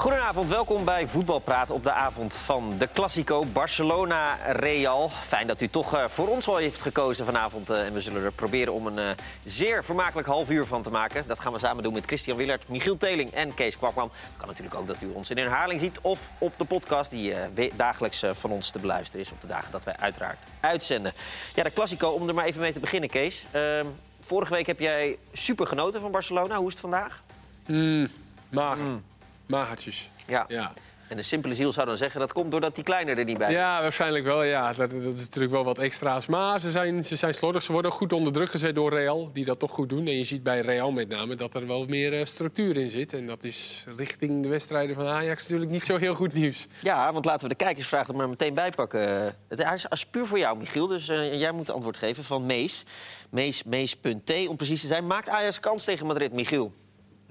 Goedenavond, welkom bij Voetbalpraat op de avond van de Classico Barcelona-Real. Fijn dat u toch uh, voor ons al heeft gekozen vanavond. Uh, en we zullen er proberen om een uh, zeer vermakelijk half uur van te maken. Dat gaan we samen doen met Christian Willert, Michiel Teling en Kees Kwakman. kan natuurlijk ook dat u ons in herhaling ziet of op de podcast... die dagelijks van ons te beluisteren is op de dagen dat wij uiteraard uitzenden. Ja, de Classico, om er maar even mee te beginnen, Kees. Ehm, vorige week heb jij super genoten van Barcelona. Hoe is het vandaag? Mm, mager. Mm. Magertjes. Ja. ja. En de simpele ziel zou dan zeggen dat komt doordat die kleiner er niet bij Ja, waarschijnlijk wel. Ja. Dat, dat, is natuurlijk wel wat extra's. Maar ze zijn, ze zijn slordig. Ze worden goed onder druk gezet door Real, die dat toch goed doen. En je ziet bij Real met name dat er wel meer uh, structuur in zit. En dat is richting de wedstrijden van Ajax natuurlijk niet zo heel goed nieuws. Ja, want laten we de kijkersvraag er maar meteen bij pakken. Het is, is puur voor jou, Michiel. Dus uh, jij moet antwoord geven van Mees. Mees, Mees.t om precies te zijn. Maakt Ajax kans tegen Madrid, Michiel?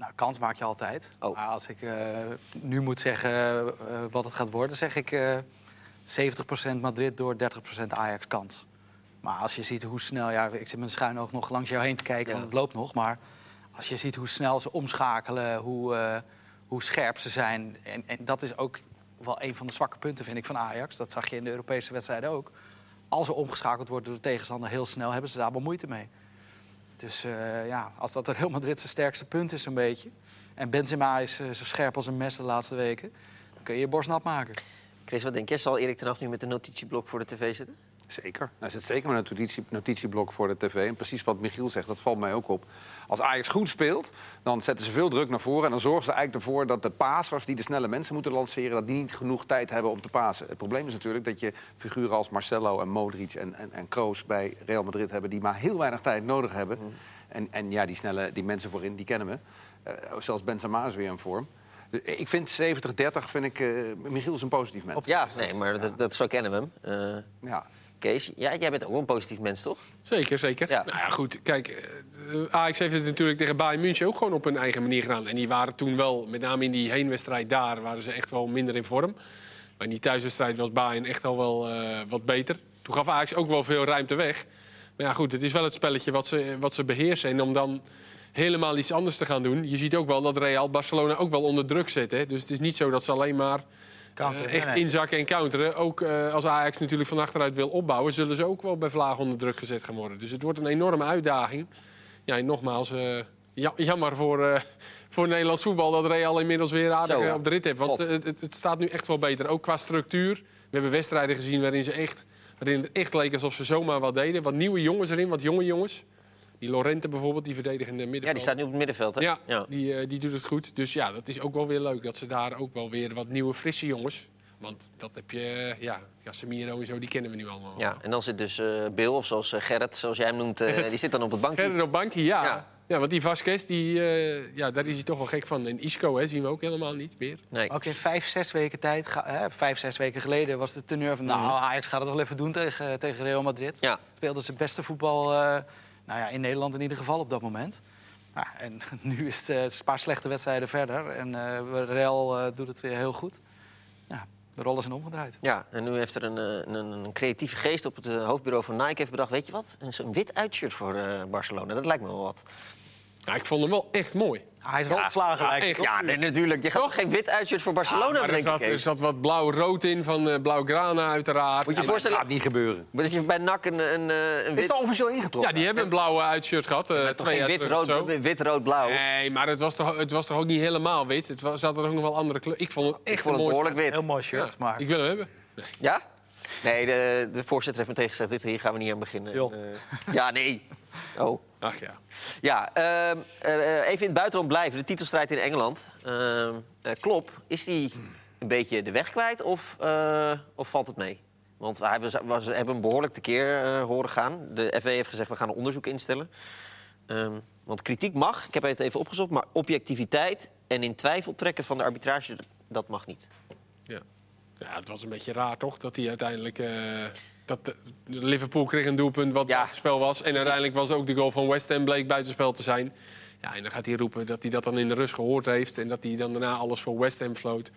Nou, kans maak je altijd. Oh. Maar als ik uh, nu moet zeggen uh, wat het gaat worden, zeg ik uh, 70% Madrid door 30% Ajax kans. Maar als je ziet hoe snel, ja, ik zit met een schuin oog nog langs jou heen te kijken, ja. want het loopt nog. Maar als je ziet hoe snel ze omschakelen, hoe, hoe scherp ze zijn. En, en dat is ook wel een van de zwakke punten, vind ik, van Ajax. Dat zag je in de Europese wedstrijden ook. Als er omgeschakeld wordt door de tegenstander heel snel, hebben ze daar wel moeite mee. Dus uh, ja, als dat Real Madrid zijn sterkste punt is, een beetje. En Benzema is uh, zo scherp als een mes de laatste weken. Dan kun je je borst nat maken. Chris, wat denk je? Zal Erik ten nu met een notitieblok voor de tv zitten? Zeker. Hij zit zeker met een notitie, notitieblok voor de tv. En precies wat Michiel zegt, dat valt mij ook op. Als Ajax goed speelt, dan zetten ze veel druk naar voren. En dan zorgen ze eigenlijk ervoor dat de pasers die de snelle mensen moeten lanceren... dat die niet genoeg tijd hebben om te pasen. Het probleem is natuurlijk dat je figuren als Marcelo en Modric en, en, en Kroos... bij Real Madrid hebben die maar heel weinig tijd nodig hebben. Mm. En, en ja, die, snelle, die mensen voorin, die kennen we. Uh, zelfs Benzema is weer in vorm. Dus ik vind 70-30, vind ik, uh, Michiel is een positief mens. Ja, nee, maar dat, dat zo kennen we hem. Uh... Ja. Kees, ja, jij bent ook een positief mens, toch? Zeker, zeker. Ja. Nou ja, goed. Kijk, uh, Ajax heeft het natuurlijk tegen Bayern München ook gewoon op een eigen manier gedaan. En die waren toen wel, met name in die heenwedstrijd daar, waren ze echt wel minder in vorm. Maar in die thuiswedstrijd was Bayern echt al wel uh, wat beter. Toen gaf Ajax ook wel veel ruimte weg. Maar ja, goed, het is wel het spelletje wat ze, wat ze beheersen. En om dan helemaal iets anders te gaan doen. Je ziet ook wel dat Real Barcelona ook wel onder druk zet. Hè? Dus het is niet zo dat ze alleen maar uh, echt inzakken en counteren. Ook uh, als Ajax natuurlijk van achteruit wil opbouwen... zullen ze ook wel bij Vlaag onder druk gezet gaan worden. Dus het wordt een enorme uitdaging. Ja, en nogmaals, uh, jammer voor, voor Nederlands voetbal... dat Real inmiddels weer aardig Zo, op de rit heeft. Want het, het, staat nu echt wel beter. Ook qua structuur. We hebben wedstrijden gezien waarin, ze echt, waarin het echt leek alsof ze zomaar wat deden. Wat nieuwe jongens erin, wat jonge jongens. Die Lorente bijvoorbeeld, die verdedigende middenveld. Ja, die staat nu op het middenveld, hè? Ja, ja. Die, uh, die doet het goed. Dus ja, dat is ook wel weer leuk. Dat ze daar ook wel weer wat nieuwe, frisse jongens... Want dat heb je, ja, Casemiro en zo, die kennen we nu allemaal. Ja, en dan zit dus uh, Bill, of zoals uh, Gerrit, zoals jij hem noemt, uh, die zit dan op het bankje. Gerrit op bankje, ja. ja. ja. want die Vasquez, die, ja, daar is hij toch wel gek van. En Isco hè, zien we ook helemaal niet meer. Nee. Ook in vijf, zes weken tijd, vijf, zes weken geleden was de teneur van... nou, Ajax gaat het wel even doen tegen, tegen Real Madrid. Ja. Speelde zijn beste voetbal nou ja, in Nederland in ieder geval op dat moment. Ja, en nu is het een paar slechte wedstrijden verder. En uh, Real uh, doet het weer heel goed. Ja, de rollen zijn omgedraaid. Ja, en nu heeft er een, een, een creatieve geest op het hoofdbureau van Nike heeft bedacht... weet je wat, een wit uitshirt voor Barcelona. Dat lijkt me wel wat. Ja, ik vond hem wel echt mooi. Hij is wel ontslagen ja, nee, natuurlijk. Je gaat toch geen wit uitshirt voor Barcelona, ja, er, zat, er zat wat blauw-rood in van uh, Blauw-Grana uiteraard. Moet je je voorstellen... Dat gaat niet gebeuren. Moet je bij NAC een, een, eh, een wit... Is het officieel ingetrokken? Ja, die hebben een blauwe uitshirt gehad. Uh, twee jaar wit-rood, wit-rood-blauw. Nee, maar het was, toch, het was toch ook niet helemaal wit? Het was, zat er ook nog wel andere kleuren. Ik vond het echt ik vond het behoorlijk wit. Heel mooi shirt, maar... Ik wil hem hebben. Nee. Ja? Nee, de, de voorzitter heeft meteen gezegd, dit, hier gaan we niet aan beginnen. En, uh, ja, nee. Oh. Ach ja. Ja, uh, uh, even in het buitenland blijven. De titelstrijd in Engeland. Uh, Klop, is die een beetje de weg kwijt of, of valt het mee? Want hij was, was, hebben hem behoorlijk tekeer horen gaan. De FA heeft gezegd, we gaan een onderzoek instellen. Ehm, want kritiek mag, ik heb het even opgezocht... maar objectiviteit en in twijfel trekken van de arbitrage, dat mag niet. Ja. het was een beetje raar toch, dat hij uiteindelijk dat Liverpool kreeg een doelpunt wat ja. spel was. En uiteindelijk was ook de goal van West Ham bleek buitenspel te zijn. Ja, en dan gaat hij roepen dat hij dat dan in de rust gehoord heeft... en dat hij dan daarna alles voor West Ham floot.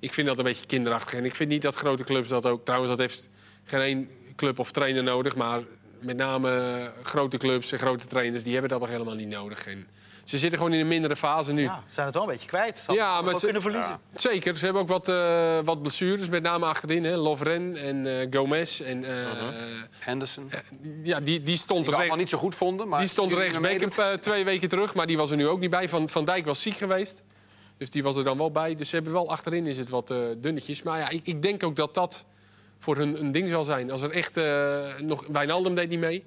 Ik vind dat een beetje kinderachtig. En ik vind niet dat grote clubs dat ook... Trouwens, dat heeft geen één club of trainer nodig... maar met name grote clubs en grote trainers... die hebben dat toch helemaal niet nodig. En ze zitten gewoon in een mindere fase nu. Ja, ze zijn het wel een beetje kwijt. Ze hadden Ja, maar ze- kunnen verliezen. Zeker, ze hebben ook wat, eh, wat blessures, met name achterin. Hè. Lovren en eh, Gomez. En, eh, Henderson. ja, die, die stond Die recht- allemaal niet zo goed vonden. Maar Die stond eh, twee weken terug, maar die was er nu ook niet bij. Van, van Dijk was ziek geweest. Dus die was er dan wel bij. Dus ze hebben wel achterin is het wat eh, dunnetjes. Maar ja, ik, ik denk ook dat dat voor hun een ding zal zijn. Als er echt eh, nog... Wijnaldum deed niet mee.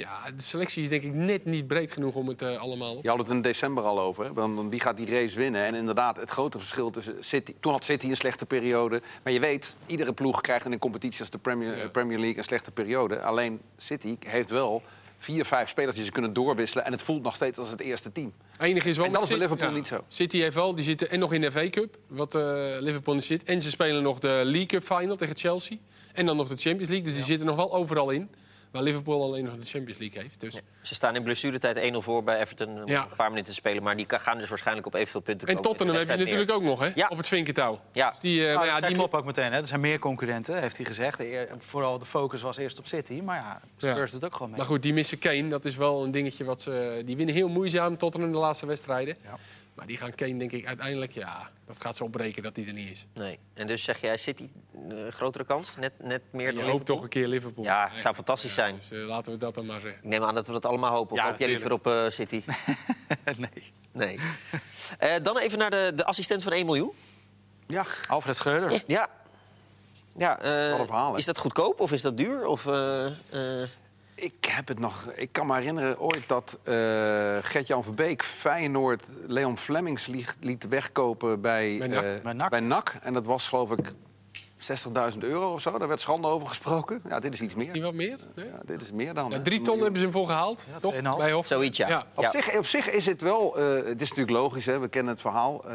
Ja, de selectie is denk ik net niet breed genoeg om het eh, allemaal... Je had het in december al over. Want wie gaat die race winnen? En inderdaad, het grote verschil tussen City... Toen had City een slechte periode. Maar je weet, iedere ploeg krijgt in een competitie als de Premier, Ja. Premier League een slechte periode. Alleen City heeft wel vier, vijf spelers die ze kunnen doorwisselen. En het voelt nog steeds als het eerste team. Is wel En dat is bij Liverpool niet zo. City heeft wel, die zitten en nog in de FA Cup, wat eh, Liverpool niet zit. En ze spelen nog de League Cup final tegen Chelsea. En dan nog de Champions League. Dus die zitten nog wel overal in. Waar Liverpool alleen nog de Champions League heeft. Dus. Ze staan in blessuretijd 1-0 voor bij Everton. om Ja. Een paar minuten te spelen. Maar die gaan dus waarschijnlijk op evenveel punten En komen. Tottenham heb je natuurlijk ook nog, hè? Ja. Op het vinkentouw. Ja. Dus die, eh, Nou, ja, die, klopt ook meteen. Hè. Er zijn meer concurrenten, heeft hij gezegd. Eer- Vooral de focus was eerst op City. Maar ja, Spurs Ja. doet ook gewoon mee. Maar goed, die missen Kane. Dat is wel een dingetje wat ze... Die winnen heel moeizaam Tottenham de laatste wedstrijden. Ja. Maar die gaan Kane, denk ik, uiteindelijk... Ja, dat gaat ze opbreken dat hij er niet is. Nee. En dus zeg jij City een grotere kans? Net, net meer Je dan hoopt Liverpool? toch een keer Liverpool. Ja, het zou fantastisch zijn. Dus eh, laten we dat dan maar zeggen. Ik neem aan dat we dat allemaal hopen. Of Ja, hoop jij liever op eh, City? nee. Nee. Eh, dan even naar de, de assistent van 1 miljoen. Ja, Alfred Schreuder. Ja. Ja, eh, Wat een verhaal, hè? is dat goedkoop of is dat duur? Of, eh, eh, Ik heb het nog. Ik kan me herinneren ooit dat eh Gert-Jan Verbeek Feyenoord Leon Flemings liet, liet wegkopen bij, Bij NAC. eh, Bij NAC. bij NAC. En dat was geloof ik 60.000 euro of zo. Daar werd schande over gesproken. Ja, dit is iets Niet meer. wat meer? Nee? Ja, dit is meer dan. Ja, drie ton miljoen. hebben ze hem voor gehaald, toch? 2,5. Bij Hof. zoiets, ja. Ja. Op, Ja. zich, op zich is het wel, eh, het is natuurlijk logisch, hè? we kennen het verhaal. Eh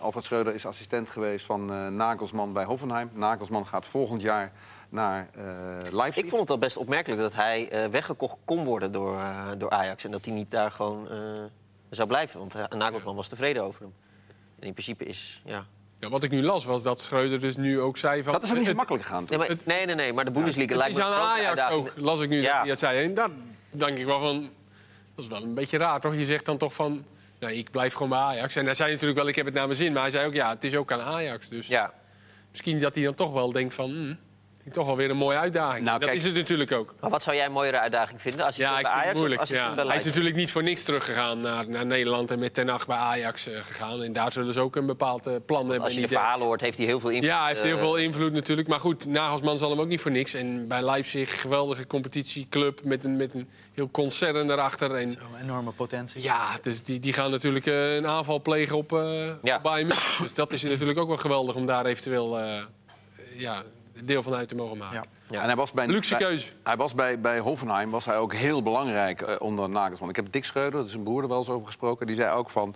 Alfred Schreuder is assistent geweest van eh, Nagelsman bij Hoffenheim. Nagelsman gaat volgend jaar naar eh Leipzig. Ik vond het al best opmerkelijk dat hij eh, weggekocht kon worden door, eh, door Ajax. En dat hij niet daar gewoon eh, zou blijven. Want uh, Nagelsman was tevreden over hem. En in principe is... Ja. Ja, wat ik nu las, was dat Schreuder dus nu ook zei van... Dat is ook niet zo het- makkelijk gegaan. Nee, maar, nee, nee, nee, maar de Bundesliga Het lijkt is me een aan grote Ajax uitdaging. ook, las ik nu Ja. dat hij dat zei. En daar denk ik wel van... Dat is wel een beetje raar, toch? Je zegt dan toch van... Nee, ik blijf gewoon bij Ajax. En hij zei natuurlijk wel, ik heb het naar mijn zin. Maar hij zei ook, ja, het is ook aan Ajax. Dus Ja, misschien dat hij dan toch wel denkt van... hm, ik toch wel weer een mooie uitdaging. Nou, dat kijk- is het natuurlijk ook. maar wat zou jij een mooiere uitdaging vinden? Als je Ja, bij ik Ajax het moeilijk. of als je Ja. bij Hij is natuurlijk niet voor niks teruggegaan naar, naar Nederland... en met Ten Hag bij Ajax eh, gegaan. En daar zullen ze ook een bepaald eh, plan hebben. Als je de verhalen hoort, heeft hij heel veel invloed. Ja, hij heeft heel eh, veel invloed natuurlijk. Maar goed, Nagelsman zal hem ook niet voor niks. En bij Leipzig, geweldige competitieclub met een, met een heel concern erachter. En Zo'n enorme potentie. ja, dus die, die gaan natuurlijk eh, een aanval plegen op, eh Ja. op Bayern. Dus dat is natuurlijk ook wel geweldig om daar eventueel eh, ja, deel van uit te mogen maken. Ja. Ja. En hij was bij, Luxe bij- keuze. Hij was bij, bij Hoffenheim was hij ook heel belangrijk eh, onder Nagelsman. Ik heb Dick Schreuder, dat is een broer, er wel eens over gesproken. Die zei ook van...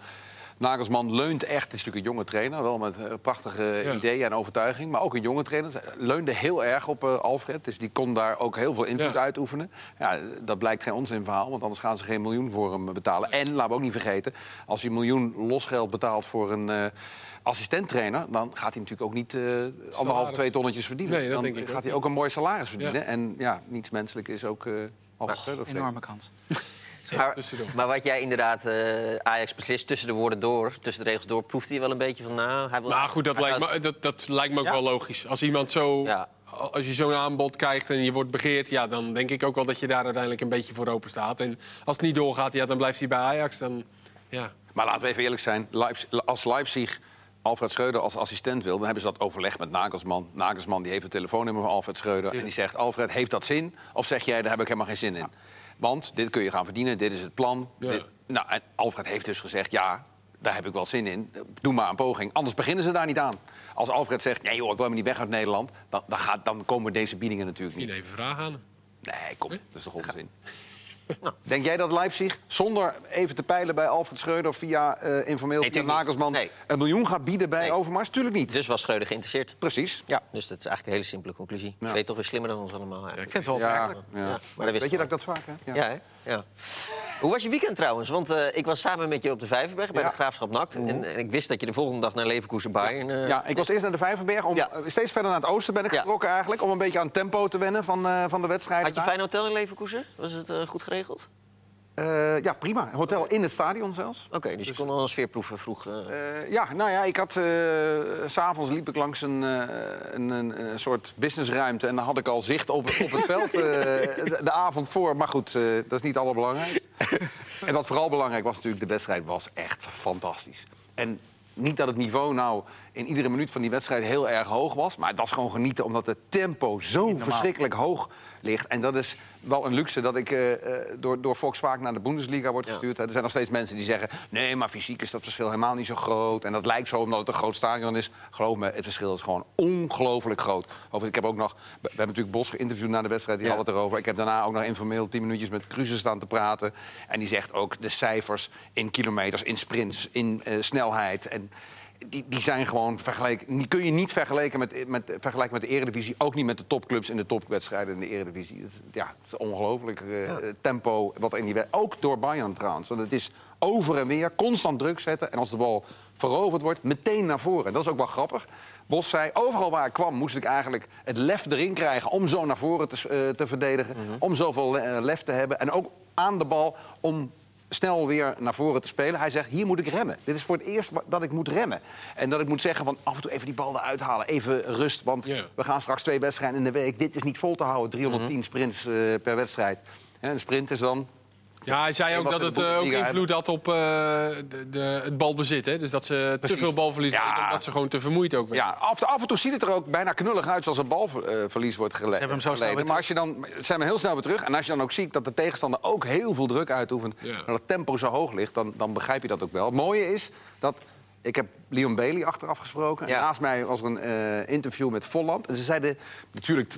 Nagelsman leunt echt, het is natuurlijk een jonge trainer, wel met eh, prachtige Ja. ideeën en overtuiging. Maar ook een jonge trainer. Ze leunde heel erg op eh, Alfred. Dus die kon daar ook heel veel invloed Ja. uitoefenen. Ja, dat blijkt geen onzinverhaal, want anders gaan ze geen miljoen voor hem betalen. En laten we ook niet vergeten, als hij een miljoen losgeld betaalt voor een eh assistenttrainer, dan gaat hij natuurlijk ook niet eh anderhalf, twee tonnetjes verdienen. Nee, dat dan denk ik gaat ook hij ook een mooi salaris verdienen. Ja. En ja, niets menselijk is ook eh Alfred Schreuder. Enorme kans. Maar, tussendoor. maar wat jij inderdaad, eh, Ajax beslist tussen de woorden door, tussen de regels door, proeft hij wel een beetje van, nou, hij wil... Maar goed, dat hij lijkt, gaat- me, dat, dat lijkt me ook Ja. wel logisch. Als iemand zo... Ja. Als je zo'n aanbod krijgt en je wordt begeerd... Ja, dan denk ik ook wel dat je daar uiteindelijk een beetje voor open staat. En als het niet doorgaat, ja, dan blijft hij bij Ajax. Dan, ja. Maar laten we even eerlijk zijn. Leipzig, als Leipzig Alfred Schreuder als assistent wil... dan hebben ze dat overleg met Nagelsman. Nagelsman die heeft het telefoonnummer van Alfred Schreuder. En die zegt, Alfred, heeft dat zin? Of zeg jij, daar heb ik helemaal geen zin in? Want dit kun je gaan verdienen, dit is het plan. Ja. Dit- nou, en Alfred heeft dus gezegd, ja, daar heb ik wel zin in. Doe maar een poging. Anders beginnen ze daar niet aan. Als Alfred zegt, nee joh, ik wil helemaal niet weg uit Nederland... dan, dan, gaat, dan komen deze biedingen natuurlijk niet. Niet even vragen aan. Nee, kom, dat is toch onzin. Denk jij dat Leipzig, zonder even te peilen bij Alfred Schreuder... via eh, informeel Nee, via tuurlijk niet. Nagelsman... Nee. een miljoen gaat bieden bij Nee. Overmars? Tuurlijk niet. Dus was Schreuder geïnteresseerd. Precies. Ja, dus dat is eigenlijk een hele simpele conclusie. Ja. Je weet toch weer slimmer dan ons allemaal. eigenlijk. Ik vind het wel Ja, opmerkelijk. ja. Ja, maar dat wist Weet je dat ik dat vaak heb? Ja, hè? Ja. Hoe was je weekend trouwens? Want eh, ik was samen met je op de Vijverberg bij Ja. de Graafschap Nakt. En, en ik wist dat je de volgende dag naar Leverkusen Bayern... eh, Ja, ik was eerst naar de Vijverberg. Om, Ja. eh, Steeds verder naar het oosten ben ik getrokken eigenlijk. Om een beetje aan tempo te wennen van, eh, van de wedstrijden. Had je daar. fijn hotel in Leverkusen? Was het eh, goed geregeld? Uh, ja, prima. Hotel in het stadion zelfs. Oké, dus, dus, je kon al een sfeer proeven vroeg? Uh... Uh, ja, nou ja, ik had... S'avonds liep ik langs een, een, een, een, soort businessruimte... en dan had ik al zicht op, op het veld de, de, avond voor. Maar goed, dat is niet het allerbelangrijkste. en wat vooral belangrijk was natuurlijk, de wedstrijd was echt fantastisch. En niet dat het niveau nou in iedere minuut van die wedstrijd heel erg hoog was. Maar het was gewoon genieten omdat het tempo zo verschrikkelijk hoog ligt. En dat is wel een luxe dat ik uh, door, door Fox vaak naar de Bundesliga wordt gestuurd. Er zijn nog steeds mensen die zeggen... nee, maar fysiek is dat verschil helemaal niet zo groot. En dat lijkt zo omdat het een groot stadion is. Geloof me, het verschil is gewoon ongelooflijk groot. Over, ik heb ook nog... We hebben natuurlijk Bos geïnterviewd na de wedstrijd, die ja. had het erover. Ik heb daarna ook nog informeel tien minuutjes met Cruze staan te praten. En die zegt ook de cijfers in kilometers, in sprints, in uh, snelheid... En, die, die zijn gewoon vergeleken. Die kun je niet vergelijken met, met, vergelijken met de Eredivisie. Ook niet met de topclubs in de topwedstrijden in de Eredivisie. Het, ja, het is ongelooflijk uh, tempo wat in die Ook door Bayern trouwens. Want het is over en weer constant druk zetten. En als de bal veroverd wordt, meteen naar voren. Dat is ook wel grappig. Bos zei, overal waar ik kwam moest ik eigenlijk het lef erin krijgen... om zo naar voren te, uh, te verdedigen. Mhm. Om zoveel lef te hebben. En ook aan de bal om snel weer naar voren te spelen. Hij zegt, hier moet ik remmen. Dit is voor het eerst dat ik moet remmen. En dat ik moet zeggen van af en toe even die bal eruit halen. Even rust, want we gaan straks twee wedstrijden in de week. Dit is niet vol te houden, 310 mhm. sprints uh, per wedstrijd. En een sprint is dan ja, hij zei ook dat het uh, ook invloed had op uh, de, de, het balbezit. Hè? Dus dat ze te veel balverlies ja. dat ze gewoon te vermoeid ook werden. Ja, af, af, en toe ziet het er ook bijna knullig uit als een balverlies wordt gele hebben hem zo snel Maar als je dan, zijn we heel snel weer terug. En als je dan ook ziet dat de tegenstander ook heel veel druk uitoefent... en dat het tempo zo hoog ligt, dan, dan begrijp je dat ook wel. Het mooie is dat... Ik heb Leon Bailey achteraf gesproken. En naast mij was er een uh, interview met Volland. En ze zeiden natuurlijk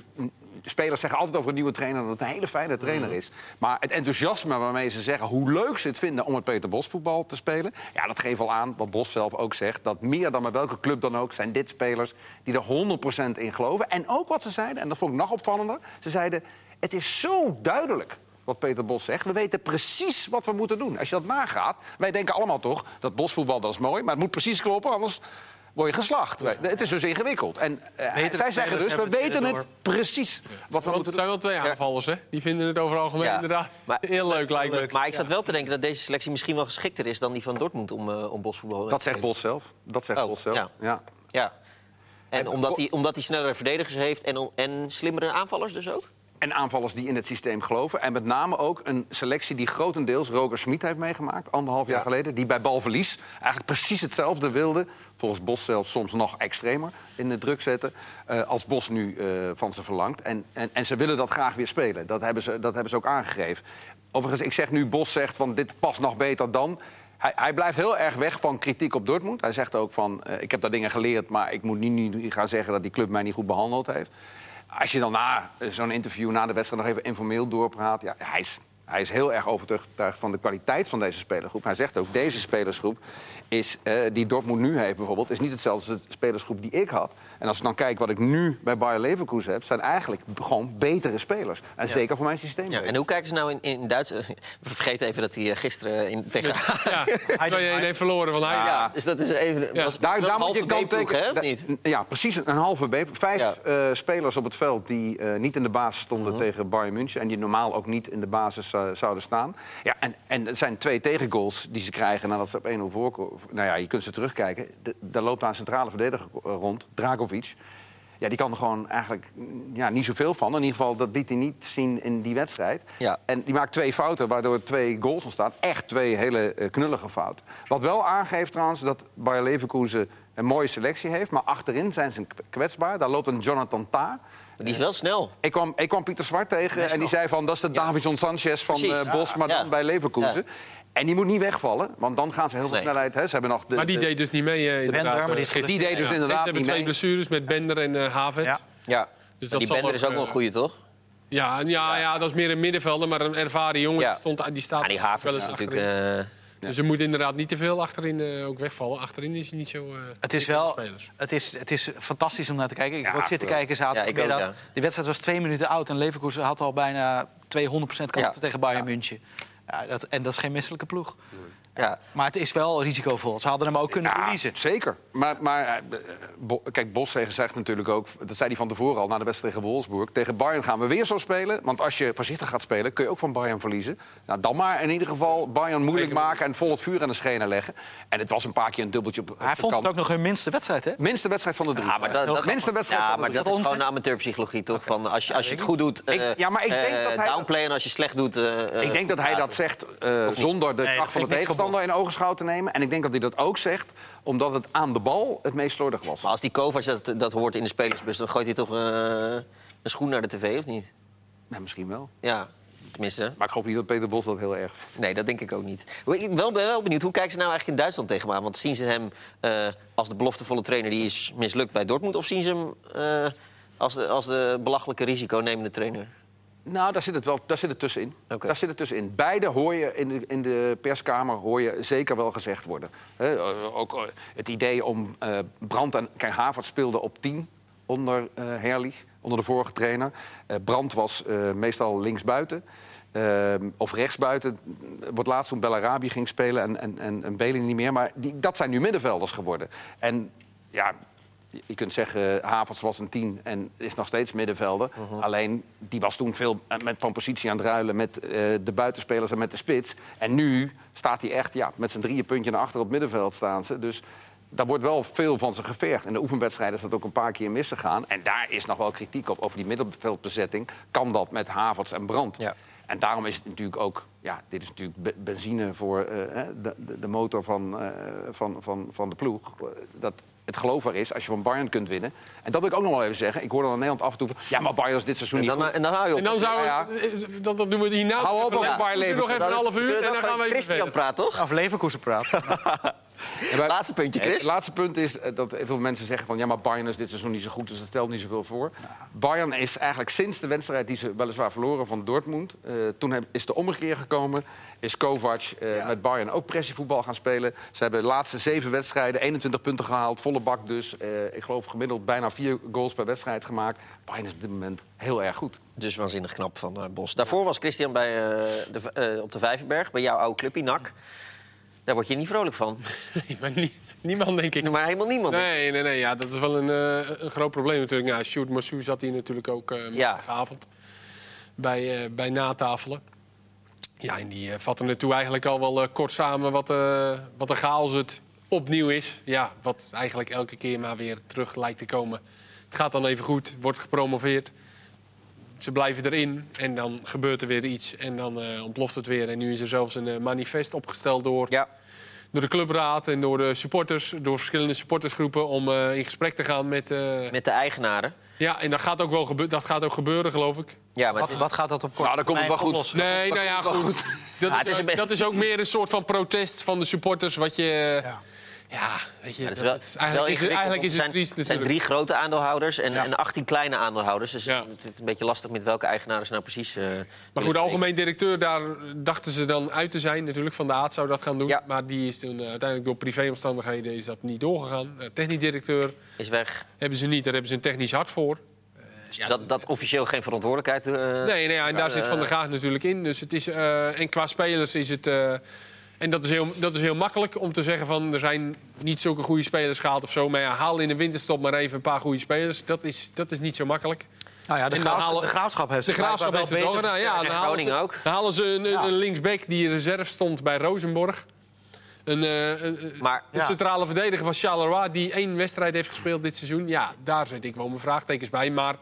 spelers zeggen altijd over een nieuwe trainer dat het een hele fijne trainer mhm. is. Maar het enthousiasme waarmee ze zeggen hoe leuk ze het vinden om het Peter Bos voetbal te spelen. Ja, dat geeft al aan, wat Bos zelf ook zegt. Dat meer dan met welke club dan ook zijn dit spelers die er 100% in geloven. En ook wat ze zeiden, en dat vond ik nog opvallender. Ze zeiden, het is zo duidelijk wat Peter Bos zegt. We weten precies wat we moeten doen. Als je dat nagaat, wij denken allemaal toch dat bosvoetbal dat is mooi, maar het moet precies kloppen, anders word je geslacht. Het is dus ingewikkeld. En uh, zij zeggen dus, we weten het precies wat we moeten doen. Het zijn wel twee aanvallers, hè? Die vinden het over algemeen inderdaad maar, heel leuk, lijkt me. Maar ik zat wel te denken dat deze selectie misschien wel geschikter is... dan die van Dortmund om, uh, om bosvoetbal Dat zegt Bos zelf. Dat zegt oh, Bos zelf, ja. ja. En omdat hij, omdat hij snellere verdedigers heeft en, en slimmere aanvallers dus ook? En aanvallers die in het systeem geloven. En met name ook een selectie die grotendeels Roger Schmid heeft meegemaakt, anderhalf jaar geleden. Die bij balverlies eigenlijk precies hetzelfde wilde. Volgens Bos zelfs soms nog extremer in de druk zetten. Uh, als Bos nu uh, van ze verlangt. En, en, en ze willen dat graag weer spelen. Dat hebben ze, dat hebben ze ook aangegeven. Overigens, ik zeg nu, Bos zegt van dit past nog beter dan. Hij, hij, blijft heel erg weg van kritiek op Dortmund. Hij zegt ook van, uh, ik heb daar dingen geleerd... maar ik moet niet nu gaan zeggen dat die club mij niet goed behandeld heeft. Als je dan na zo'n interview, na de wedstrijd, nog even informeel doorpraat... Ja, hij, is, hij is heel erg overtuigd van de kwaliteit van deze spelergroep. Hij zegt ook, deze spelersgroep is, uh, die Dortmund nu heeft bijvoorbeeld... is niet hetzelfde als de spelersgroep die ik had. En als ik dan kijk wat ik nu bij Bayer Leverkusen heb... zijn eigenlijk gewoon betere spelers. En zeker voor mijn systeem. Ja, en hoe kijken ze nou in, in Duitsland? We vergeten even dat hij eh, gisteren in, tegen... Ja, hij heeft verloren van hij. Ja, dus dat is even... Ja. Was, daar, daar moet je kanttekening, hè, of niet? Ja, precies een halve B. Vijf uh, spelers op het veld die uh, niet in de basis stonden uh-huh. tegen Bayern München... en die normaal ook niet in de basis zouden staan. Ja, en, en het zijn twee tegengoals die ze krijgen nadat ze op 1-0 voorkomen nou ja, je kunt ze terugkijken. Daar loopt daar een centrale verdediger rond, Dragovic. Ja, die kan er gewoon eigenlijk ja, niet zoveel van. In ieder geval, dat liet hij niet zien in die wedstrijd. Ja. En die maakt twee fouten, waardoor twee goals ontstaan. Echt twee hele uh, knullige fouten. Wat wel aangeeft trouwens dat Bayer Leverkusen een mooie selectie heeft. Maar achterin zijn ze kwetsbaar. Daar loopt een Jonathan Ta. Die is wel snel. Ik kwam, ik kwam Pieter Zwart tegen en die zei van... dat is de ja. Davidson Sanchez van uh, Bos, maar dan bij Leverkusen. En die moet niet wegvallen, want dan gaan ze heel veel snelheid. Hè. Ze hebben nog de, maar die deed dus niet mee. Uh, de Bender, maar die, is die deed dus inderdaad niet mee. Ze hebben twee blessures met Bender en uh, Havet. Ja. ja. Dus dat die Bender is ook wel een goede, toch? Ja, ja, ja, dat is meer een middenvelder, maar een ervaren jongen ja. stond, die staat. Ja, die Havertz is natuurlijk. Dus je moet inderdaad niet te veel achterin uh, ook wegvallen. Achterin is hij niet zo. Uh, het is wel. Het is, het is fantastisch om naar te kijken. Ik heb ook zitten kijken zaterdagmiddag. Ja, de wedstrijd was twee minuten oud en Leverkusen had al bijna 200% kansen tegen Bayern München. Ja, dat, en dat is geen misselijke ploeg. Ja. Maar het is wel risicovol. Ze hadden hem ook kunnen Ja, verliezen. Zeker. Maar, maar eh, Bo- kijk, Bos zegt natuurlijk ook... dat zei hij van tevoren al na de wedstrijd tegen Wolfsburg... tegen Bayern gaan we weer zo spelen. Want als je voorzichtig gaat spelen, kun je ook van Bayern verliezen. Nou, dan maar in ieder geval Bayern moeilijk maken... en vol het vuur aan de schenen leggen. En het was een paar keer een dubbeltje op, op Hij de vond kant. het ook nog hun minste wedstrijd, hè? Minste wedstrijd van de drie. Ja, maar dat, dat, Minste wedstrijd ja, van de maar dat is gewoon amateurpsychologie, toch? Van als je, als je het goed doet, Ik- eh, ja, maar ik denk eh, dat hij- downplayen en als je slecht doet... eh, Ik denk dat hij dat zegt eh, zonder de kracht van de niks van tegenstander in ogenschouw te nemen. En ik denk dat hij dat ook zegt omdat het aan de bal het meest slordig was. Maar als die Kovac dat, dat hoort in de spelersbus... dan gooit hij toch eh, een schoen naar de tv, of niet? Misschien wel. Ja, tenminste. Maar ik geloof niet dat Peter Bos dat heel erg. Nee, dat denk ik ook niet. Ik ben wel, ben wel benieuwd, hoe kijken ze nou eigenlijk in Duitsland tegen hem aan? Want zien ze hem eh, als de beloftevolle trainer die is mislukt bij Dortmund... of zien ze hem eh, als, de, als de belachelijke risiconemende trainer? Nou, daar zit het wel daar zit het tussenin. Daar zit het tussenin. Beide hoor je in de, in de perskamer hoor je zeker wel gezegd worden. Eh, ook eh, het idee om eh Brand en Havert speelde op 10 onder eh Herlich, onder de vorige trainer. Brand was meestal linksbuiten. eh, of rechtsbuiten. Wordt laatst toen Bellarabi ging spelen en, en, en, en Belen niet meer. Maar die, dat zijn nu middenvelders geworden. En ja, je kunt zeggen, Havertz was een tien en is nog steeds middenvelder. Alleen, die was toen veel eh, met, van positie aan het ruilen met eh, de buitenspelers en met de spits. En nu staat hij echt ja, met zijn drieën puntje naar achter op het middenveld staan ze. Dus daar wordt wel veel van ze gevergd. In de oefenwedstrijden is dat ook een paar keer misgegaan. En daar is nog wel kritiek op over die middenveldbezetting. Kan dat met Havertz en Brand? Ja. En daarom is het natuurlijk ook, ja, dit is natuurlijk be- benzine voor eh, de, de, motor van, van, van, van de ploeg. Dat het geloofbaar is als je van Bayern kunt winnen. En dat wil ik ook nog wel even zeggen. Ik hoor dan in Nederland af en toe van, ja, maar Bayern is dit seizoen En niet dan, goed. en dan hou je op. En dan zou Ja, dat, dat doen we hierna. Hou op even, over Bayer we doen nog even een half uur en dan gaan we even Christian praat, toch? Af Leverkusen praat. Wij- Laatste puntje, Chris. Het laatste punt is eh, dat veel mensen zeggen van... ja, maar Bayern is dit seizoen niet zo goed, dus dat stelt niet zoveel voor. Bayern is eigenlijk sinds de wedstrijd die ze weliswaar verloren van Dortmund... eh, toen is de ommekeer gekomen. Is Kovac eh, met Bayern ook pressievoetbal gaan spelen. Ze hebben de laatste zeven wedstrijden 21 punten gehaald, volle bak dus. Ik geloof gemiddeld bijna vier goals per wedstrijd gemaakt. Bayern is op dit moment heel erg goed. Dus waanzinnig knap van Bos. Daarvoor was Christian bij, de, op de Vijverberg, bij jouw oude clubje NAC. Daar word je niet vrolijk van. Nee, maar nie- niemand, denk ik. Maar helemaal niemand. Nee, nee, nee. Ja, dat is wel een, eh, een groot probleem natuurlijk. Ja, Sjoerd Massou zat hier natuurlijk ook Ja. maandagavond bij, eh, bij natafelen. Ja, en die vatten het toe eigenlijk al wel kort samen wat, wat een chaos het opnieuw is. Ja, wat eigenlijk elke keer maar weer terug lijkt te komen. Het gaat dan even goed, wordt gepromoveerd. Ze blijven erin en dan gebeurt er weer iets en dan ontploft het weer. En nu is er zelfs een manifest opgesteld door Ja, door de clubraad en door de supporters, door verschillende supportersgroepen om eh, in gesprek te gaan met. eh, met de eigenaren. Ja, en dat gaat ook wel gebe- dat gaat ook gebeuren, geloof ik. Ja, maar Wat, wat gaat dat op kort Nou, dan komt het wel termijn goed. Nee, nou ja, goed. Dat, Ja, het is dat is ook meer een soort van protest van de supporters. Wat je. Ja. Ja, weet je. Ja, het is dat- wel, is wel eigenlijk, is, het- is het triest zijn, er drie grote aandeelhouders en, en 18 kleine aandeelhouders. Dus Ja. het is een beetje lastig met welke eigenaren ze nou precies... eh, Maar goed, de algemeen directeur, daar dachten ze dan uit te zijn. Natuurlijk, Van de Aard zou dat gaan doen. Ja. Maar die is toen eh, uiteindelijk door privéomstandigheden is dat niet doorgegaan. Uh, technisch directeur. Is weg. hebben ze niet, daar hebben ze een technisch hart voor. dat, dat officieel geen verantwoordelijkheid... eh, Nee, nee ja, en daar zit Van der Gaag natuurlijk in. Dus het is, en qua spelers is het... en dat is, heel, dat is heel makkelijk om te zeggen van... er zijn niet zulke goede spelers gehaald of zo. Maar ja, haal in de winterstop maar even een paar goede spelers. Dat is, dat is niet zo makkelijk. Nou ja, de, En dan graafs- halen- de graafschap heeft De Graafschap heeft het wel gedaan. Ja, En dan halen ze, ook. Dan halen ze een, een, Ja. een linksback die in reserve stond bij Rosenborg. Een, eh, een, een- Maar de Ja. centrale verdediger van Charleroi... die één wedstrijd heeft gespeeld dit seizoen. Ja, daar zet ik wel mijn vraagtekens bij. Maar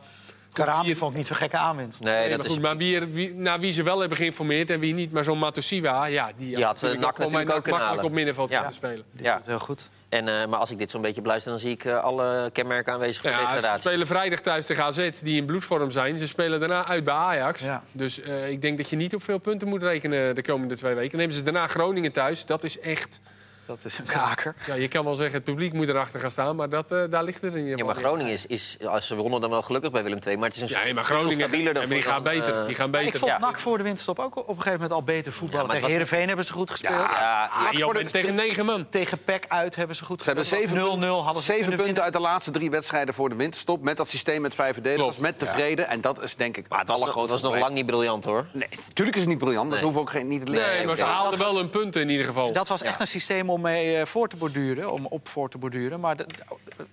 Karami vond ik niet zo gekke aanwinst. nee, Nee, dat maar, is... goed, maar wie, er- wie, naar wie ze wel hebben geïnformeerd en wie niet. Maar zo'n Matosiwa, ja, die, Die had, eh, natuurlijk natuurlijk ook kunnen makkelijk halen. op middenveld Ja. kunnen spelen. Dit Ja. heel goed. En, eh, maar als ik dit zo'n beetje beluister, dan zie ik eh, alle kenmerken aanwezig Ja, ze spelen vrijdag thuis tegen AZ, die in bloedvorm zijn. Ze spelen daarna uit bij Ajax. Ja. Dus eh, ik denk dat je niet op veel punten moet rekenen de komende twee weken. Dan hebben ze daarna Groningen thuis. Dat is echt Dat is een kaker. Ja, je kan wel zeggen, het publiek moet erachter gaan staan, maar dat, uh, daar ligt het in ieder Ja, maar Groningen is, is, als ze wonnen dan wel gelukkig bij Willem II. Maar het is een Ja, maar Groningen stabieler dan ja, maar die gaan dan, beter. eh, Die gaan Maar beter. ik vond Ja. NAC voor de winterstop ook op een gegeven moment al beter voetballen. Ja, tegen was- Heerenveen hebben ze goed gespeeld. Ja, tegen negen man. Tegen PEC uit hebben ze goed Ze hebben gespeeld. zeven, 0-0 hadden ze zeven punten uit de laatste drie wedstrijden voor de winterstop. Met dat systeem met vijf verdedigers, met tevreden. En dat is denk ik maar het was, nog- het was nog lang niet briljant hoor. Nee, natuurlijk is het niet briljant. Dat hoeven we ook geen, niet te leren. Nee, maar ze haalden wel hun punten in ieder geval. Dat was echt een systeem om mee eh, voor te borduren, om op voor te borduren. Maar de-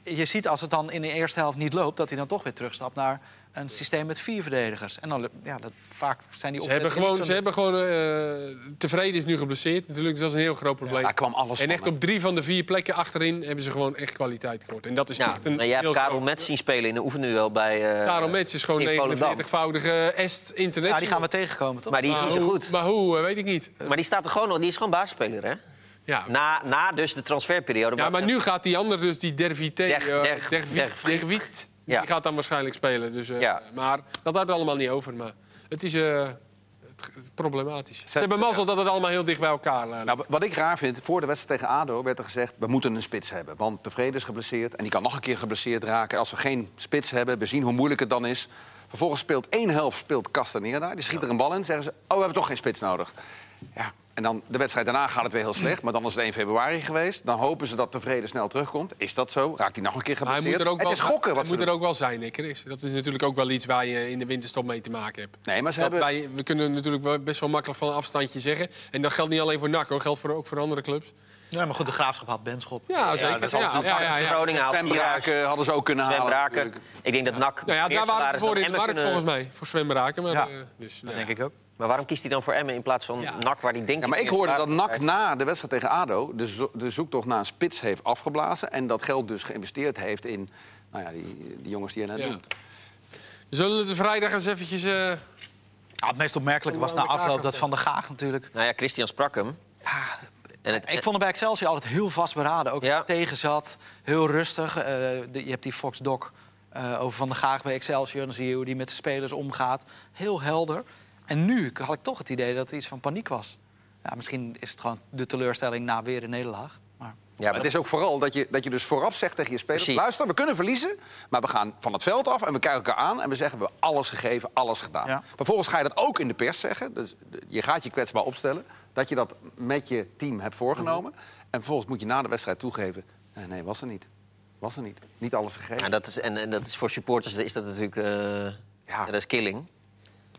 je ziet als het dan in de eerste helft niet loopt, dat hij dan toch weer terugstapt naar een systeem met vier verdedigers. En dan, ja, dat, vaak zijn die Ze hebben gewoon, ze zo hebben gewoon eh, tevreden is nu geblesseerd natuurlijk, dus dat is een heel groot probleem. Daar kwam alles en echt op drie van de vier plekken achterin hebben ze gewoon echt kwaliteit tekort. En dat is Ja, echt een maar jij hebt Karel Metz zien spelen in de oefenduel bij eh Karel Metz is gewoon Volendam. 49-voudige Est International. Ja, die gaan we tegenkomen, toch? Maar die is maar niet zo hoe, goed. Maar hoe, eh, weet ik niet. Maar die staat er gewoon nog, die is gewoon basisspeler, hè? Ja, Na, na dus de transferperiode. ja, maar nu gaat die ander, dus die eh. Dergwiet, Ja. die gaat dan waarschijnlijk spelen. Dus, eh, Ja. Maar dat had allemaal niet over. Maar het is eh, het, het problematisch. Ze, Ze- hebben mazzel dat het allemaal heel dicht bij elkaar ligt. Nou, wat ik raar vind, voor de wedstrijd tegen ADO werd er gezegd... we moeten een spits hebben, want Tevreden is geblesseerd... en die kan nog een keer geblesseerd raken. Als we geen spits hebben, we zien hoe moeilijk het dan is. Vervolgens speelt één helft speelt Castanera daar. Die schiet er een bal in, zeggen ze... oh, we hebben toch geen spits nodig. Ja, en dan de wedstrijd daarna gaat het weer heel slecht. Maar dan is het 1 februari geweest. Dan hopen ze dat Tevreden snel terugkomt. Is dat zo? Raakt hij nog een keer geblesseerd? moet er ook het wel, is gokken wat ze moet er ook wel zijn, hè, Chris. Dat is natuurlijk ook wel iets waar je in de winterstop mee te maken hebt. Nee, maar ze Dat hebben... wij- we kunnen natuurlijk wel best wel makkelijk van een afstandje zeggen. En dat geldt niet alleen voor NAC, hoor. geldt voor, ook voor andere clubs. Ja, maar goed, de graafschap had Benschop. Ja, zeker. dat is Ja, altijd- ja, ja, ja. Groningen haalt Sven Vierhuis, Braken hadden ze ook kunnen Sven halen. Braken. Ik denk dat NAC Nou ja, daar waren we voor in de markt kunnen- volgens mij. Voor Sven Braken. Maar, Ja. eh, dus, nou Dat ja. denk ik ook. Maar waarom kiest hij dan voor Emmen in plaats van Ja. NAC, waar die denkt... Ja, maar ik hoorde dat NAC na de wedstrijd tegen ADO de, zo- de zoektocht naar een spits heeft afgeblazen. En dat geld dus geïnvesteerd heeft in nou ja, die, die jongens die je net Ja. noemt. We zullen het vrijdag eens eventjes... eh, Ja, het meest opmerkelijke was na afloop dat Van der Gaag natuurlijk... Nou ja, Christian sprak hem. En het, Ik vond hem bij Excelsior altijd heel vastberaden. Ook Ja. tegen zat, heel rustig. Eh, de- je hebt die Fox Doc eh, over Van der Gaag bij Excelsior. Dan zie je hoe die met zijn spelers omgaat. Heel helder. En nu had ik toch het idee dat er iets van paniek was. Ja, misschien is het gewoon de teleurstelling na weer een nederlaag. Maar ja, Maar het is ook vooral dat je, dat je dus vooraf zegt tegen je spelers... Precies. luister, we kunnen verliezen, maar we gaan van het veld af... en we kijken elkaar aan en we zeggen, we hebben alles gegeven, alles gedaan. Ja. Vervolgens ga je dat ook in de pers zeggen. Dus je gaat je kwetsbaar opstellen. Dat je dat met je team hebt voorgenomen. En vervolgens moet je na de wedstrijd toegeven... nee, nee was er niet. Was er niet. Niet alles gegeven. en dat is, en, en dat is voor supporters is dat natuurlijk... eh, ja. dat is killing.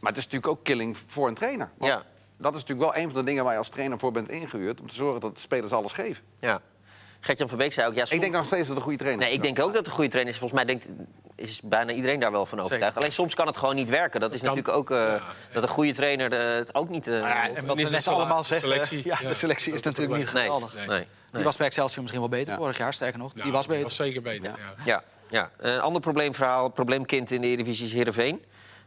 Maar het is natuurlijk ook killing voor een trainer. Want Ja. Dat is natuurlijk wel een van de dingen waar je als trainer voor bent ingehuurd... om te zorgen dat de spelers alles geven. Ja. Gertjan van Beek zei ook... Ja, Ik denk nog steeds dat het een goede trainer Nee, is. ik denk ook dat het een goede trainer is. Volgens mij denkt, is bijna iedereen daar wel van overtuigd. Alleen soms kan het gewoon niet werken. Dat is kan. natuurlijk ook... eh, Ja. dat een goede trainer eh, het ook niet... eh, ja, en wat is we net allemaal zeggen... selectie. Ja, de selectie is natuurlijk niet nee, geweldig. nee, nee. Die was bij Excelsior misschien wel beter Ja. vorig jaar, sterker nog. Die was beter. was zeker beter, ja. Ja, ja. Een ander probleemverhaal, probleemkind in de Eredivisie is Heerenveen.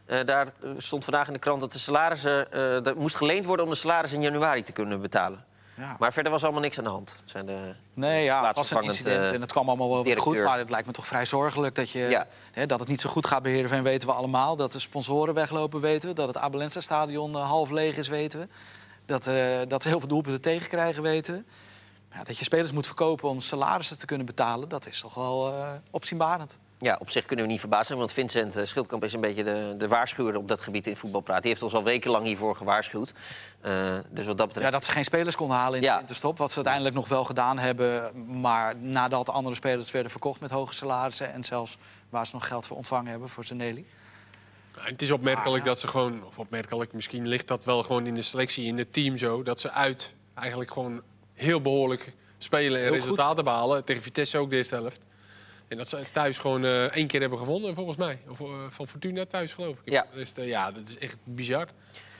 Eh, daar stond vandaag in de krant dat de salarissen... eh er moest geleend worden om de salaris in januari te kunnen betalen. Ja. Maar verder was allemaal niks aan de hand. Zijn de... Nee, ja, het was een incident eh, en het kwam allemaal wel weer goed. directeur. Maar het lijkt me toch vrij zorgelijk dat, je, Ja. hè, dat het niet zo goed gaat bij Heerenveen, weten we allemaal. Dat de sponsoren weglopen, weten we. Dat het Abelense-stadion eh, half leeg is, weten we. Dat, dat ze heel veel doelpunten tegenkrijgen, weten we. Ja, dat je spelers moet verkopen om salarissen te kunnen betalen, dat is toch wel opzienbarend. Ja, op zich kunnen we niet verbaasd zijn, want Vincent eh, Schildkamp is een beetje de, de waarschuwer op dat gebied in voetbalpraat. Die heeft ons al wekenlang hiervoor gewaarschuwd. Eh, dus wat dat betreft. Ja, dat ze geen spelers konden halen in Ja. de winterstop. Wat ze uiteindelijk nog wel gedaan hebben. Maar nadat andere spelers werden verkocht met hoge salarissen... en zelfs waar ze nog geld voor ontvangen hebben voor Zanelli. En het is opmerkelijk Ah, ja. dat ze gewoon, of opmerkelijk, misschien ligt dat wel gewoon in de selectie, in het team zo, dat ze uit eigenlijk gewoon heel behoorlijk spelen en Heel resultaten behalen. Tegen Vitesse ook de eerste helft. En dat ze thuis gewoon eh, één keer hebben gewonnen, volgens mij. Of eh, van Fortuna thuis, geloof ik. Ja. Rest, eh, ja, dat is echt bizar.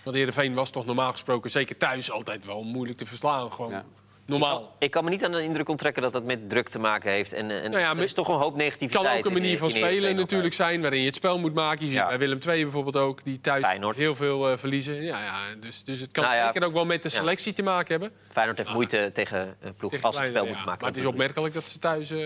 Want Heerenveen was toch normaal gesproken, zeker thuis, altijd wel moeilijk te verslaan. Gewoon Ja. Normaal. Ik kan me niet aan de indruk onttrekken dat dat met druk te maken heeft. En, en Nou ja, er is toch een hoop Het negativiteit. kan ook een in- manier van in spelen natuurlijk zijn, waarin je het spel moet maken. Je ziet Ja. bij Willem II bijvoorbeeld ook, die thuis Feyenoord. heel veel eh, verliezen. Ja, ja, dus, dus het kan Nou ja, zeker ook wel met de ja. selectie te maken hebben. Feyenoord heeft moeite tegen uh, ploeg Tegen als ze het spel moeten ja. maken. Maar het is opmerkelijk dat ze thuis... eh,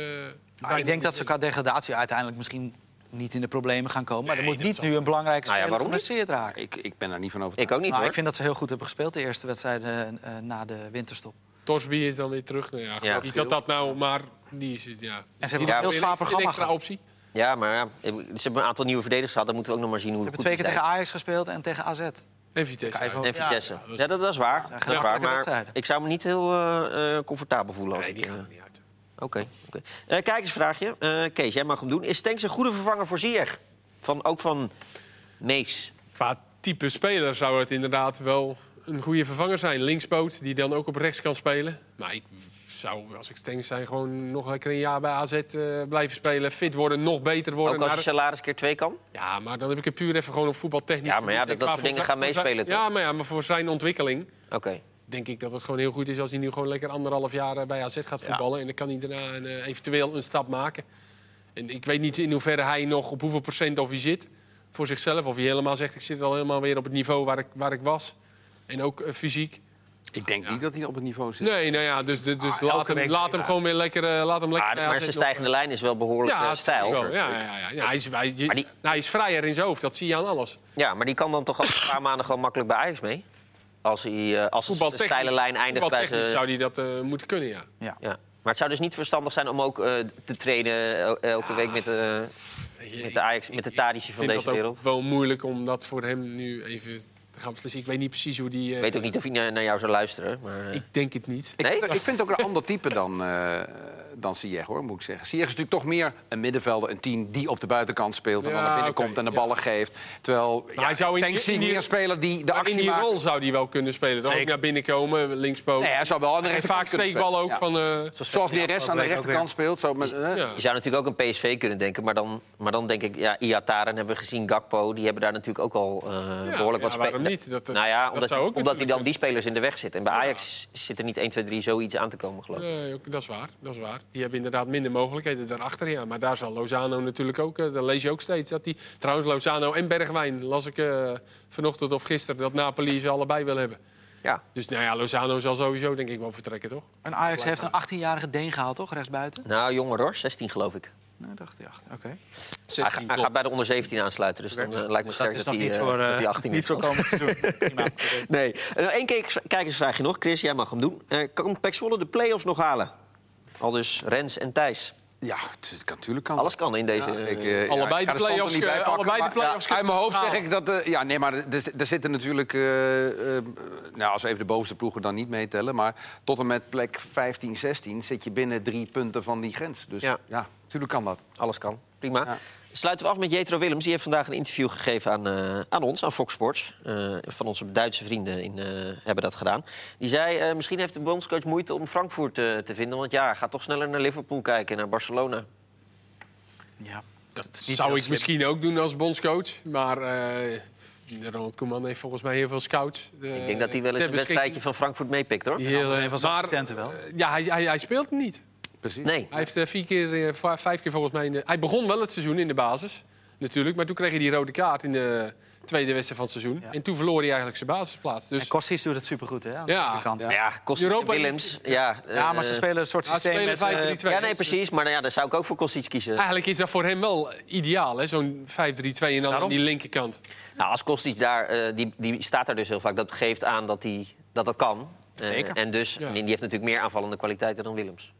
Maar ik denk dat ze qua degradatie uiteindelijk misschien niet in de problemen gaan komen. Maar er moet niet nu een belangrijke Nou ja, speler waarom niet? geblesseerd raken. Ik, ik ben daar niet van overtuigd. Ik ook niet Nou, hoor. ik vind dat ze heel goed hebben gespeeld de eerste wedstrijden eh, na de winterstop. Torsby is dan weer terug. Nou ja, Ja, niet dat dat nou, maar die is... Ja, En ze hebben een heel zwaar programma extra gehad. optie. Ja, maar ja, ze hebben een aantal nieuwe verdedigers gehad. Dan moeten we ook nog maar zien hoe Ze goed hebben twee keer tegen Ajax gespeeld en tegen AZ. En Vitesse. Kijk. En Ja, Vitesse. ja, Ja, dat dat, dat is waar. Dat is waar. gemakkelijke Maar wedstrijden. ik zou me niet heel eh, eh, comfortabel voelen. Als Nee, die ik, eh, gaan er niet uit. Oké. oké. Eh, kijkersvraagje. Eh, Kees, jij mag hem doen. Is Stenks een goede vervanger voor Ziyech? Van, ook van Mees. Qua type speler zou het inderdaad wel een goede vervanger zijn. Linkspoot, die dan ook op rechts kan spelen. Maar ik zou, als ik Stengs zijn, gewoon nog lekker een jaar bij AZ eh, blijven spelen. Fit worden, nog beter worden. Ook als je Naar- salaris keer twee kan? Ja, maar dan heb ik het puur even gewoon op voetbaltechnisch. Ja, maar ja, dat- dat soort dingen gaan zijn- meespelen, Ja, maar ja, maar voor zijn ontwikkeling Oké. denk ik dat het gewoon heel goed is als hij nu gewoon lekker anderhalf jaar eh, bij AZ gaat voetballen. En dan kan hij daarna een, eh, eventueel een stap maken. En ik weet niet in hoeverre hij nog op hoeveel procent of hij zit voor zichzelf. Of hij helemaal zegt, ik zit al helemaal weer op het niveau waar ik, waar ik was. En ook eh, fysiek. Ik denk niet dat hij op het niveau zit. Nee, nou ja, dus, dus, dus Ah, laat, hem, week- laat hem gewoon weer lekker, eh, laat hem lekker Maar, bij maar zijn stijgende eh, lijn is wel behoorlijk ja, eh, stijl. wel. Ja, ja, ja, ja. Hij, is, hij, Maar die- nou, hij is vrijer in zijn hoofd, dat zie je aan alles. Ja, maar die kan dan toch al een paar maanden gewoon makkelijk bij Ajax mee? Als hij eh, als de steile lijn eindigt bij voetbaltechnisch zijn... zou hij dat eh, moeten kunnen, ja. Ja. Ja. Maar het zou dus niet verstandig zijn om ook eh, te trainen el- elke week met de, met de, Ajax, met de Tadische van Ik vind deze dat wereld. ook wel moeilijk om dat voor hem nu even te gaan beslissen. Ik weet niet precies hoe die... eh, Ik weet ook niet of hij naar, naar jou zou luisteren. Maar, eh, Ik denk het niet. Ik, Nee? vind, ik vind het ook een ander type dan, eh dan Ziyech, hoor, moet ik zeggen. Ziyech is natuurlijk toch meer een middenvelder, een team die op de buitenkant speelt... en Ja, dan naar binnen komt en de ja. ballen geeft. Terwijl, ja, hij zou in ik meer een speler die de Maar in actie die maakt. rol zou hij wel kunnen spelen. Dan ook naar binnen komen, linkspoot. Nee, hij zou wel aan de en rechterkant vaak steekballen ook van... Eh, Zoals Neres aan de rechterkant speelt. Zo met, eh, ja. Je zou natuurlijk ook een PSV kunnen denken, maar dan, maar dan denk ik... Ja, Iataren hebben we gezien, Gakpo, die hebben daar natuurlijk ook al eh, behoorlijk ja, wat spe- waarom niet? Dat- nou ja, dat omdat, zou ook omdat hij dan die spelers in de weg zit. En bij Ajax zit er niet 1, 2, 3 zoiets aan te komen, geloof ik. Nee, ook- dat is waar. Dat is waar. Die hebben inderdaad minder mogelijkheden daarachter. Ja. Maar daar zal Lozano natuurlijk ook... eh, Dan lees je ook steeds dat die... Trouwens, Lozano en Bergwijn las ik eh, vanochtend of gisteren... dat Napoli ze allebei wil hebben. Ja. Dus nou ja, Lozano zal sowieso denk ik wel vertrekken, toch? En Ajax heeft een 18-jarige Deen gehaald, toch? Rechtsbuiten? Nou, jonger hoor, 16 geloof ik. Nee, dacht ik. Oké. Hij, ga- hij gaat bij de onder 17 aansluiten, dus dan eh, lijkt me Dus sterk dat dat, hij, niet voor, dat eh, hij 18 niet voor komend seizoen. Nee. En nog één keer- kijkersvraagje nog. Chris, jij mag hem doen. Eh, kan Pek Zwolle de play-offs nog halen? Al dus Rens en Thijs. Ja, het kan, natuurlijk kan. Alles kan in deze... Ja, ik, Allebei de play-offs, niet bij pakken, allebei de play-offs ja, Uit mijn hoofd zeg ik dat... eh, ja, nee, maar er, er zitten natuurlijk... eh, eh, nou, als we even de bovenste ploegen dan niet meetellen... maar tot en met plek 15, 16 zit je binnen drie punten van die grens. Dus Ja. ja, natuurlijk kan dat. Alles kan. Prima. Sluiten we af met Jetro Willems. Die heeft vandaag een interview gegeven aan, eh, aan ons, aan Fox Sports. Eh, van onze Duitse vrienden in, eh, hebben dat gedaan. Die zei, eh, misschien heeft de bondscoach moeite om Frankfurt eh, te vinden. Want ja, gaat toch sneller naar Liverpool kijken, naar Barcelona. Ja. Dat zou ik misschien ook doen als bondscoach. Maar eh, Ronald Koeman heeft volgens mij heel veel scouts. ik denk dat hij wel eens een wedstrijdje van Frankfurt meepikt, hoor. Heel, zijn maar, assistenten wel. ja, hij, hij, hij speelt niet. Precies. Nee. Hij heeft eh, vier keer, eh, vijf keer volgens mij... In de, hij begon wel het seizoen in de basis, natuurlijk. Maar toen kreeg hij die rode kaart in de tweede wedstrijd van het seizoen. Ja. En toen verloor hij eigenlijk zijn basisplaats. Dus En Kostis doet het supergoed, hè? Aan de Ja. linkerkant. Ja, Ja. ja Kostic en Europa Willems. Ja, maar ze eh, spelen een soort ja, systeem spelen met... eh, 5-3-2. Ja, nee, precies. Maar nou ja, daar zou ik ook voor Kostic kiezen. Eigenlijk is dat voor hem wel ideaal, hè? zo'n 5-3-2 en dan aan Daarom. die linkerkant. Nou, als Kostic daar, eh, die, die staat daar dus heel vaak. Dat geeft aan dat hij, dat, dat kan. Eh, Zeker. en dus, Ja. en die heeft natuurlijk meer aanvallende kwaliteiten dan Willems.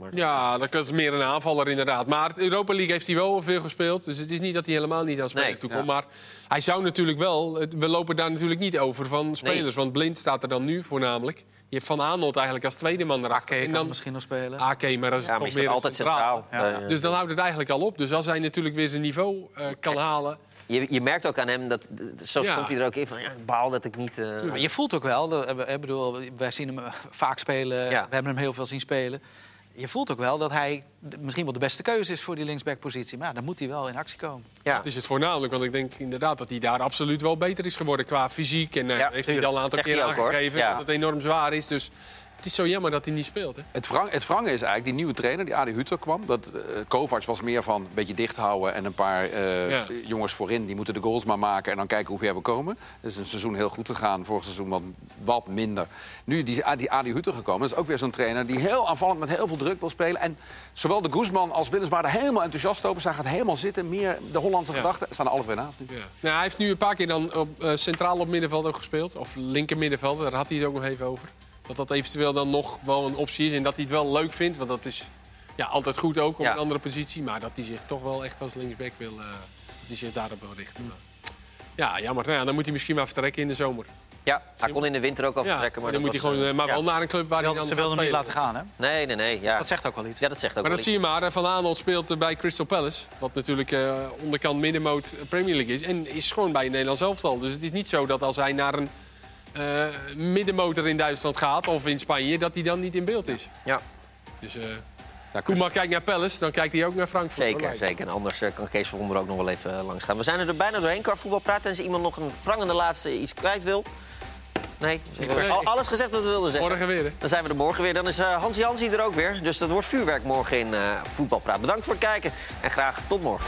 Maar, Ja, dat is meer een aanvaller inderdaad. Maar de Europa League heeft hij wel veel gespeeld. Dus het is niet dat hij helemaal niet aan spelen Nee, toekomt. ja. Maar hij zou natuurlijk wel... het- We lopen daar natuurlijk niet over van spelers. Want Blind staat er dan nu voornamelijk. Je hebt Van Aanholt eigenlijk als tweede man erachter. Ake en kan dan misschien nog spelen. Ake, maar dat is ja, maar toch is dat meer altijd centraal. Ja. Dus dan houdt het eigenlijk al op. Dus als hij natuurlijk weer zijn niveau eh, kan halen... je, je merkt ook aan hem, dat, zo Ja. stond hij er ook in van... Ja, ik baal dat ik niet... eh, je voelt ook wel, dat- eh, ik bedoel, wij zien hem vaak spelen, Ja. we hebben hem heel veel zien spelen. Je voelt ook wel dat hij misschien wel de beste keuze is voor die linksbackpositie. Maar ja, dan moet hij wel in actie komen. ja. Dat is het voornamelijk. Want ik denk inderdaad dat hij daar absoluut wel beter is geworden qua fysiek. En eh, Ja, heeft hij al een aantal keer ook, aangegeven Ja. dat het enorm zwaar is. Dus het is zo jammer dat hij niet speelt. Hè? Het, wrang, het wrange is eigenlijk, die nieuwe trainer, die Adi Hutter kwam... dat eh, Kovacs was meer van een beetje dicht houden... en een paar eh, Ja. jongens voorin, die moeten de goals maar maken... en dan kijken hoe ver we komen. Het is een seizoen heel goed gegaan, vorig seizoen wat, wat minder. Nu die, die Adi Hutter gekomen, dat is ook weer zo'n trainer... die heel aanvallend met heel veel druk wil spelen. En zowel de Guzman als Willems waren er helemaal enthousiast over. Zij gaat helemaal zitten, meer de Hollandse Ja. gedachten. Staan er alle twee naast nu. Ja. Nou, hij heeft nu een paar keer dan op, eh, centraal op middenveld ook gespeeld. Of linker middenveld, daar had hij het ook nog even over. Dat dat eventueel dan nog wel een optie is. En dat hij het wel leuk vindt. Want dat is ja, altijd goed ook op Ja. een andere positie. Maar dat hij zich toch wel echt als linksback wil... eh, dat hij zich daarop wil richten. Maar, ja, jammer. Nou ja, dan moet hij misschien maar vertrekken in de zomer. Ja, hij kon in de winter ook al Ja, vertrekken. Maar dan moet hij gewoon, eh, eh, maar ja. wel naar een club waar hij Wel, dan Ze wilden hem niet laten gaan, hè? Nee, nee, nee. Ja. Dat zegt ook wel iets. ja, dat zegt ook Maar wel dat zie je maar. Van Aanholt speelt bij Crystal Palace. Wat natuurlijk eh, onderkant middenmoot Premier League is. En is gewoon bij een Nederlands elftal. Dus het is niet zo dat als hij naar een eh, middenmotor in Duitsland gaat... of in Spanje, dat hij dan niet in beeld is. Ja, Dus Ja, Koeman kijkt naar Palace, dan kijkt hij ook naar Frankfurt. zeker, zeker. En anders eh, kan Kees van Wonder ook nog wel even langs gaan. We zijn er bijna doorheen qua voetbalpraat. Tenzij iemand nog een prangende laatste iets kwijt wil. Nee, we hebben alles gezegd wat we wilden zeggen. Morgen weer, hè? Dan zijn we er morgen weer. Dan is eh, Hans Jansie er ook weer. Dus dat wordt vuurwerk morgen in eh Voetbalpraat. Bedankt voor het kijken en graag tot morgen.